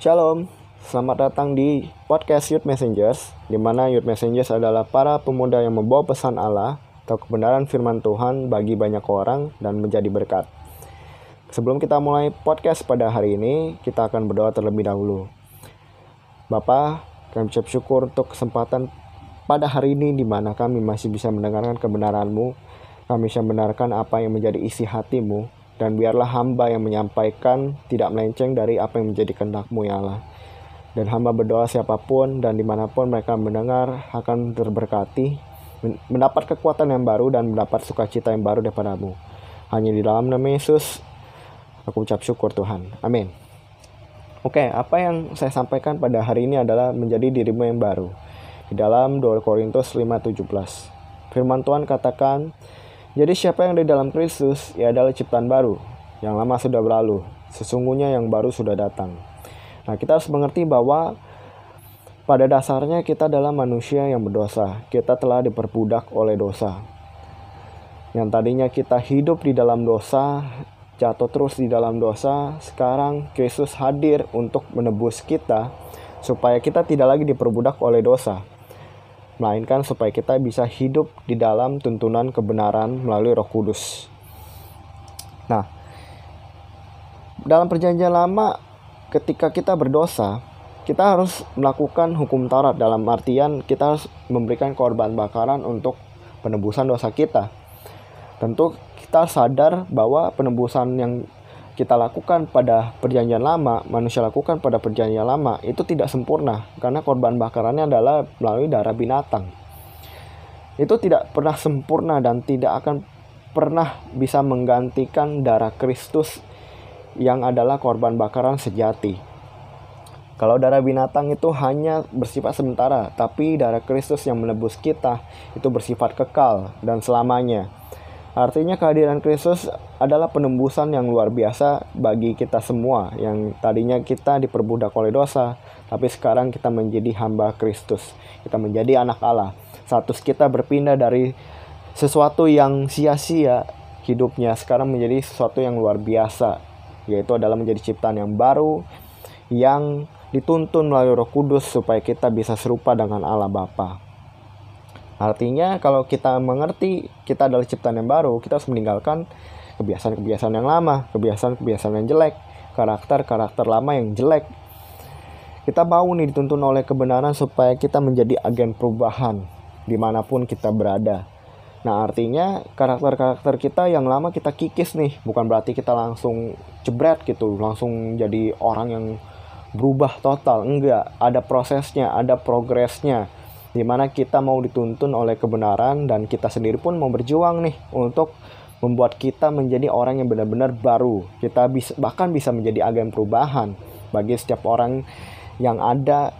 Shalom, selamat datang di podcast Youth Messengers, di mana Youth Messengers adalah para pemuda yang membawa pesan Allah atau kebenaran firman Tuhan bagi banyak orang dan menjadi berkat. Sebelum kita mulai podcast pada hari ini, kita akan berdoa terlebih dahulu. Bapak, kami ucap syukur untuk kesempatan pada hari ini di mana kami masih bisa mendengarkan kebenaran-Mu, kami bisa mendengarkan apa yang menjadi isi hatimu, dan biarlah hamba yang menyampaikan tidak melenceng dari apa yang menjadi kehendak-Mu ya Allah. Dan hamba berdoa siapa pun dan di mana pun mereka mendengar akan terberkati, mendapat kekuatan yang baru dan mendapat sukacita yang baru daripadamu. Hanya di dalam nama Yesus, aku ucap syukur Tuhan. Amin. Oke, apa yang saya sampaikan pada hari ini adalah menjadi dirimu yang baru. Di dalam 2 Korintus 5:17. Firman Tuhan katakan, jadi siapa yang di dalam Kristus, ia adalah ciptaan baru. Yang lama sudah berlalu, sesungguhnya yang baru sudah datang. Nah, kita harus mengerti bahwa pada dasarnya kita adalah manusia yang berdosa. Kita telah diperbudak oleh dosa. Yang tadinya kita hidup di dalam dosa, jatuh terus di dalam dosa, sekarang Kristus hadir untuk menebus kita supaya kita tidak lagi diperbudak oleh dosa melainkan supaya kita bisa hidup di dalam tuntunan kebenaran melalui Roh Kudus. Nah, dalam Perjanjian Lama, ketika kita berdosa, kita harus melakukan hukum Taurat dalam artian kita harus memberikan korban bakaran untuk penebusan dosa kita. Tentu kita sadar bahwa penebusan yang kita lakukan pada perjanjian lama, manusia lakukan pada perjanjian lama itu tidak sempurna karena korban bakarannya adalah melalui darah binatang. Itu tidak pernah sempurna dan tidak akan pernah bisa menggantikan darah Kristus yang adalah korban bakaran sejati. Kalau darah binatang itu hanya bersifat sementara, tapi darah Kristus yang menebus kita itu bersifat kekal dan selamanya. Artinya kehadiran Kristus adalah penembusan yang luar biasa bagi kita semua yang tadinya kita diperbudak oleh dosa, tapi sekarang kita menjadi hamba Kristus. Kita menjadi anak Allah. Status kita berpindah dari sesuatu yang sia-sia hidupnya sekarang menjadi sesuatu yang luar biasa, yaitu adalah menjadi ciptaan yang baru yang dituntun melalui Roh Kudus supaya kita bisa serupa dengan Allah Bapa. Artinya kalau kita mengerti kita adalah ciptaan yang baru, kita harus meninggalkan kebiasaan-kebiasaan yang lama, kebiasaan-kebiasaan yang jelek, karakter-karakter lama yang jelek. Kita mau nih dituntun oleh kebenaran supaya kita menjadi agen perubahan di mana pun kita berada. Nah artinya karakter-karakter kita yang lama kita kikis nih, bukan berarti kita langsung jebret gitu, langsung jadi orang yang berubah total. Enggak, ada prosesnya, ada progresnya di mana kita mau dituntun oleh kebenaran dan kita sendiri pun mau berjuang nih untuk membuat kita menjadi orang yang benar-benar baru. Kita bisa bahkan bisa menjadi agen perubahan bagi setiap orang yang ada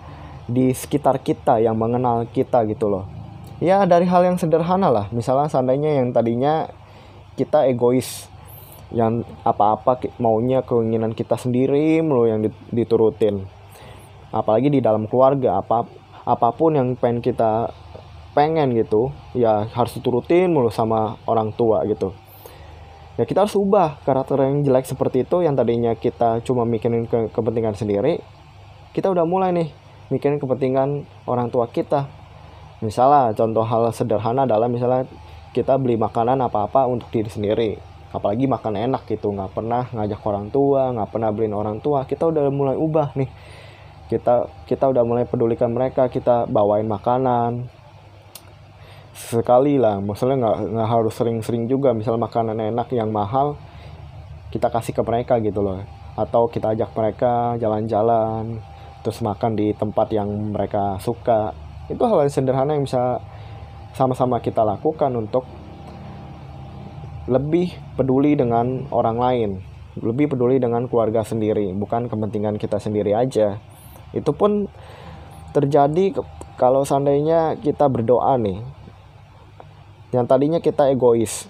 di sekitar kita yang mengenal kita gitu loh. Ya dari hal yang sederhana lah, misalnya seandainya yang tadinya kita egois, yang apa-apa maunya keinginan kita sendiri mulu yang diturutin. Apalagi di dalam keluarga, apa apa pun yang pengen kita pengen gitu ya harus diturutin mulu sama orang tua gitu. Ya kita harus ubah karakter yang jelek seperti itu yang tadinya kita cuma mikirin ke kepentingan sendiri kita udah mulai nih mikirin kepentingan orang tua kita. Misalnya contoh hal sederhana adalah misalnya kita beli makanan apa-apa untuk diri sendiri. Apalagi makan enak gitu nggak pernah ngajak orang tua nggak pernah beliin orang tua kita udah mulai ubah nih kita kita udah mulai pedulikan mereka kita bawain makanan. Sekali lah maksudnya nggak nggak harus sering-sering juga misal makanan enak yang mahal kita kasih ke mereka gitu loh. Atau kita ajak mereka jalan-jalan terus makan di tempat yang mereka suka. Itu hal yang sederhana yang bisa sama-sama kita lakukan untuk lebih peduli dengan orang lain. Lebih peduli dengan keluarga sendiri bukan kepentingan kita sendiri aja itu pun terjadi kalau seandainya kita berdoa nih yang tadinya kita egois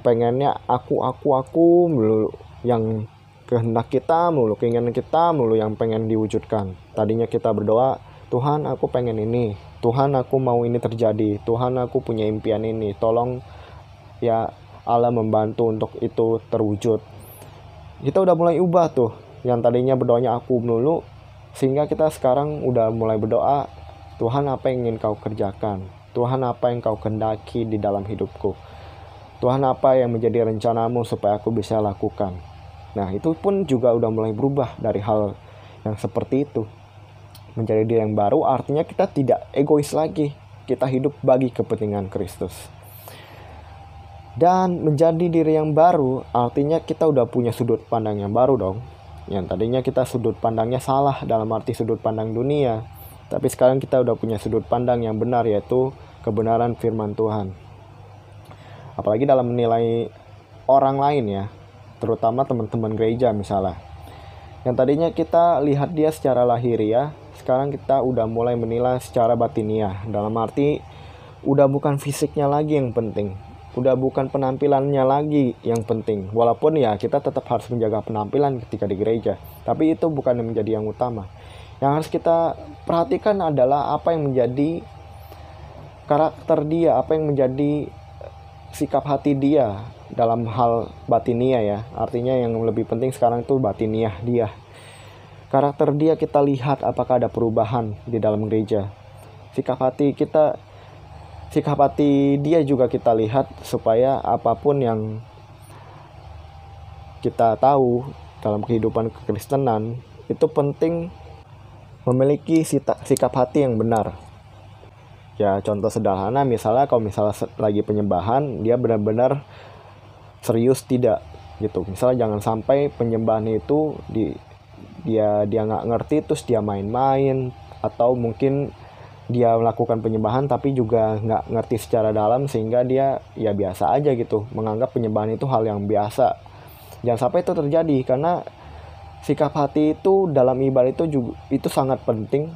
pengennya aku aku aku mulu yang kehendak kita mulu keinginan kita mulu yang pengen diwujudkan. Tadinya kita berdoa Tuhan aku pengen ini. Tuhan aku mau ini terjadi. Tuhan aku punya impian ini. Tolong ya Allah membantu untuk itu terwujud. Kita udah mulai ubah tuh. Yang tadinya berdoanya aku melulu sehingga kita sekarang udah mulai berdoa Tuhan apa yang ingin kau kerjakan? Tuhan apa yang kau kendaki di dalam hidupku? Tuhan apa yang menjadi rencanamu supaya aku bisa lakukan? Nah itu pun juga udah mulai berubah dari hal yang seperti itu. Menjadi diri yang baru artinya kita tidak egois lagi. Kita hidup bagi kepentingan Kristus. Dan menjadi diri yang baru artinya kita udah punya sudut pandang yang baru dong yang tadinya kita sudut pandangnya salah dalam arti sudut pandang dunia tapi sekarang kita udah punya sudut pandang yang benar yaitu kebenaran firman Tuhan. Apalagi dalam menilai orang lain ya terutama teman-teman gereja misalnya. Yang tadinya kita lihat dia secara lahiriah sekarang kita udah mulai menilai secara batiniah. Dalam arti udah bukan fisiknya lagi yang penting udah bukan penampilannya lagi yang penting. Walaupun ya kita tetap harus menjaga penampilan ketika di gereja. Tapi itu bukan yang menjadi yang utama. Yang harus kita perhatikan adalah apa yang menjadi karakter dia apa yang menjadi sikap hati dia dalam hal batinia ya. Artinya yang lebih penting sekarang itu batiniah dia. Karakter dia kita lihat apakah ada perubahan di dalam gereja. Sikap hati kita sikap hati dia juga kita lihat supaya apa pun yang kita tahu dalam kehidupan kekristenan itu penting memiliki sikap hati yang benar. Ya contoh sederhana misalnya kalau misalnya lagi penyembahan dia benar-benar serius tidak gitu. Misalnya jangan sampai penyembahan itu di dia dia nggak ngerti terus dia main-main atau mungkin dia melakukan penyembahan tapi juga nggak ngerti secara dalam sehingga dia ya biasa aja gitu menganggap penyembahan itu hal yang biasa. Jangan sampai itu terjadi karena sikap hati itu dalam ibadah itu juga itu sangat penting.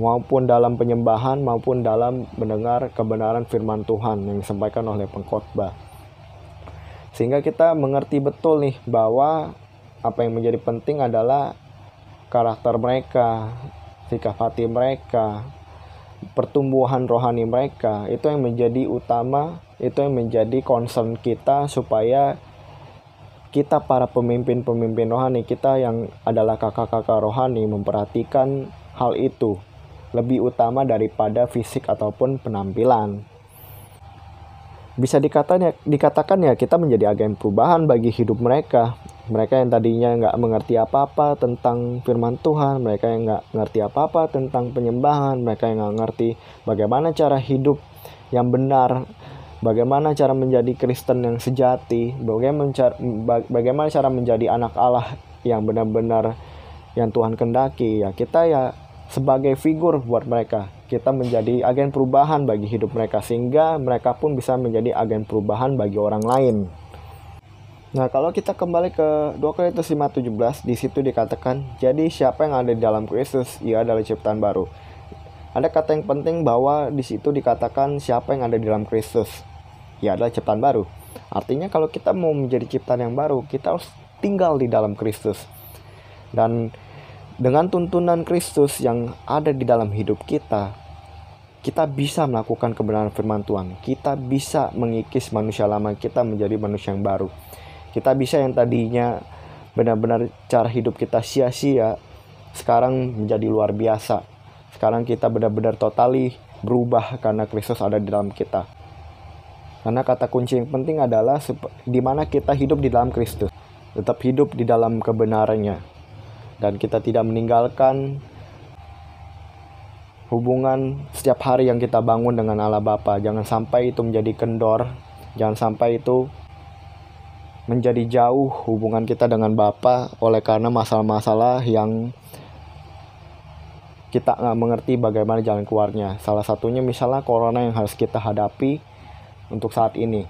Maupun dalam penyembahan maupun dalam mendengar kebenaran firman Tuhan yang disampaikan oleh pengkhotbah. Sehingga kita mengerti betul nih bahwa apa yang menjadi penting adalah karakter mereka sikap hati mereka pertumbuhan rohani mereka. Itu yang menjadi utama itu yang menjadi concern kita supaya kita para pemimpin-pemimpin rohani kita yang adalah kakak-kakak rohani memperhatikan hal itu lebih utama daripada fisik ataupun penampilan. Bisa dikatakan ya, dikatakan ya kita menjadi agen perubahan bagi hidup mereka mereka yang tadinya nggak mengerti apa-apa tentang firman Tuhan, mereka yang nggak ngerti apa-apa tentang penyembahan, mereka yang nggak ngerti bagaimana cara hidup yang benar, bagaimana cara menjadi Kristen yang sejati, bagaimana cara, menjadi anak Allah yang benar-benar yang Tuhan kendaki. Ya kita ya sebagai figur buat mereka, kita menjadi agen perubahan bagi hidup mereka sehingga mereka pun bisa menjadi agen perubahan bagi orang lain. Nah, kalau kita kembali ke 2 Korintus 5:17, di situ dikatakan, "Jadi siapa yang ada di dalam Kristus, ia adalah ciptaan baru." Ada kata yang penting bahwa di situ dikatakan siapa yang ada di dalam Kristus, ia adalah ciptaan baru. Artinya kalau kita mau menjadi ciptaan yang baru, kita harus tinggal di dalam Kristus. Dan dengan tuntunan Kristus yang ada di dalam hidup kita, kita bisa melakukan kebenaran firman Tuhan. Kita bisa mengikis manusia lama kita menjadi manusia yang baru kita bisa yang tadinya benar-benar cara hidup kita sia-sia sekarang menjadi luar biasa. Sekarang kita benar-benar totali berubah karena Kristus ada di dalam kita. Karena kata kunci yang penting adalah di mana kita hidup di dalam Kristus, tetap hidup di dalam kebenarannya, dan kita tidak meninggalkan hubungan setiap hari yang kita bangun dengan Allah Bapa. Jangan sampai itu menjadi kendor, jangan sampai itu menjadi jauh hubungan kita dengan Bapa oleh karena masalah-masalah yang kita nggak mengerti bagaimana jalan keluarnya. Salah satunya misalnya corona yang harus kita hadapi untuk saat ini.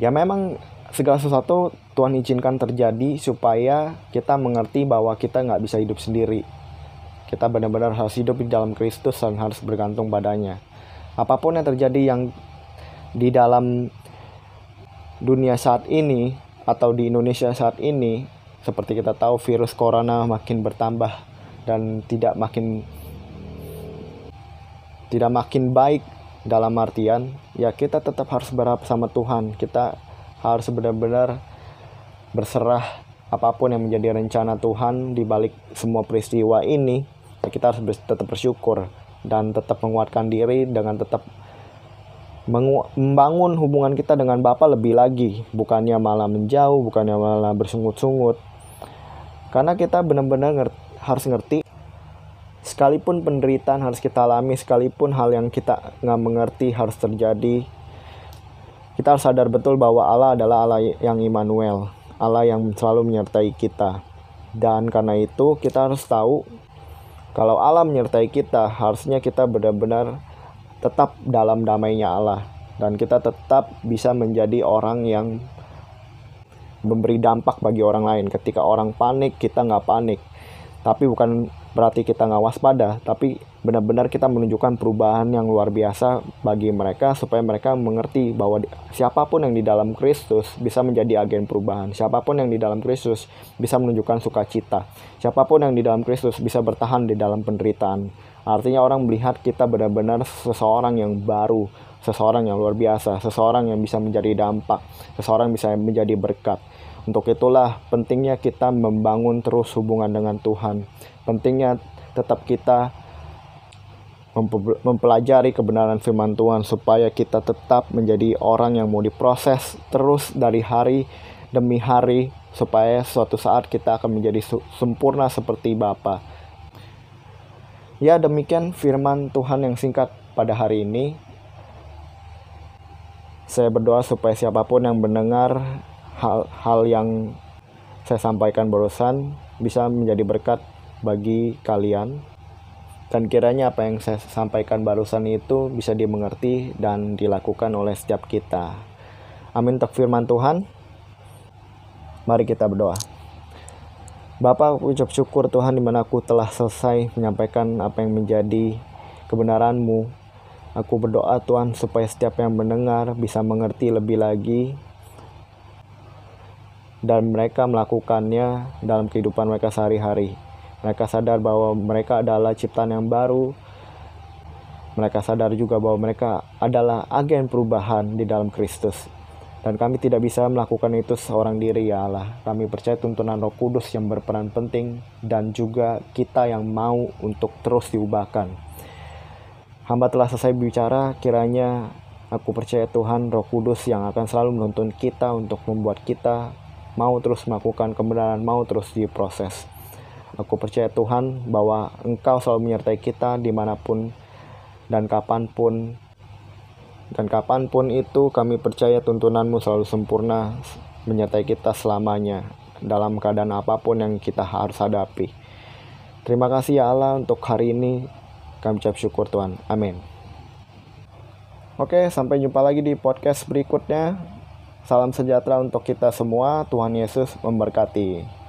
Ya memang segala sesuatu Tuhan izinkan terjadi supaya kita mengerti bahwa kita nggak bisa hidup sendiri. Kita benar-benar harus hidup di dalam Kristus dan harus bergantung padanya. Apa pun yang terjadi yang di dalam dunia saat ini atau di Indonesia saat ini seperti kita tahu virus corona makin bertambah dan tidak makin tidak makin baik dalam artian ya kita tetap harus berharap sama Tuhan. Kita harus benar-benar berserah apa pun yang menjadi rencana Tuhan di balik semua peristiwa ini, ya kita harus tetap bersyukur dan tetap menguatkan diri dengan tetap membangun hubungan kita dengan Bapa lebih lagi, bukannya malah menjauh, bukannya malah bersungut-sungut. Karena kita benar-benar ngerti, harus ngerti sekalipun penderitaan harus kita alami, sekalipun hal yang kita nggak mengerti harus terjadi, kita harus sadar betul bahwa Allah adalah Allah yang Immanuel, Allah yang selalu menyertai kita. Dan karena itu kita harus tahu kalau Allah menyertai kita, harusnya kita benar-benar tetap dalam damainya Allah dan kita tetap bisa menjadi orang yang memberi dampak bagi orang lain. Ketika orang panik, kita nggak panik. Tapi bukan berarti kita nggak waspada, tapi benar-benar kita menunjukkan perubahan yang luar biasa bagi mereka supaya mereka mengerti bahwa siapa pun yang di dalam Kristus bisa menjadi agen perubahan. Siapa pun yang di dalam Kristus bisa menunjukkan sukacita. Siapa pun yang di dalam Kristus bisa bertahan di dalam penderitaan. Artinya orang melihat kita benar-benar seseorang yang baru, seseorang yang luar biasa, seseorang yang bisa menjadi dampak, seseorang yang bisa menjadi berkat. Untuk itulah pentingnya kita membangun terus hubungan dengan Tuhan pentingnya tetap kita mempelajari kebenaran firman Tuhan supaya kita tetap menjadi orang yang mau diproses terus dari hari demi hari supaya suatu saat kita akan menjadi sempurna seperti Bapa. Ya demikian firman Tuhan yang singkat pada hari ini. Saya berdoa supaya siapa pun yang mendengar hal-hal yang saya sampaikan barusan bisa menjadi berkat bagi kalian dan kiranya apa yang saya sampaikan barusan itu bisa dimengerti dan dilakukan oleh setiap kita. Amin untuk firman Tuhan. Mari kita berdoa. Bapak ucap syukur Tuhan di mana aku telah selesai menyampaikan apa yang menjadi kebenaranmu. Aku berdoa Tuhan supaya setiap yang mendengar bisa mengerti lebih lagi dan mereka melakukannya dalam kehidupan mereka sehari-hari. Mereka sadar bahwa mereka adalah ciptaan yang baru. Mereka sadar juga bahwa mereka adalah agen perubahan di dalam Kristus. Dan kami tidak bisa melakukan itu seorang diri ya Allah. Kami percaya tuntunan roh kudus yang berperan penting dan juga kita yang mau untuk terus diubahkan. Hamba telah selesai bicara, kiranya aku percaya Tuhan roh kudus yang akan selalu menuntun kita untuk membuat kita mau terus melakukan kebenaran, mau terus diproses. Aku percaya Tuhan bahwa Engkau selalu menyertai kita di mana pun dan kapan pun. Dan kapan pun itu kami percaya tuntunanmu selalu sempurna menyertai kita selamanya dalam keadaan apa pun yang kita harus hadapi. Terima kasih ya Allah untuk hari ini. Kami ucap syukur Tuhan. Amin. Oke, sampai jumpa lagi di podcast berikutnya. Salam sejahtera untuk kita semua. Tuhan Yesus memberkati.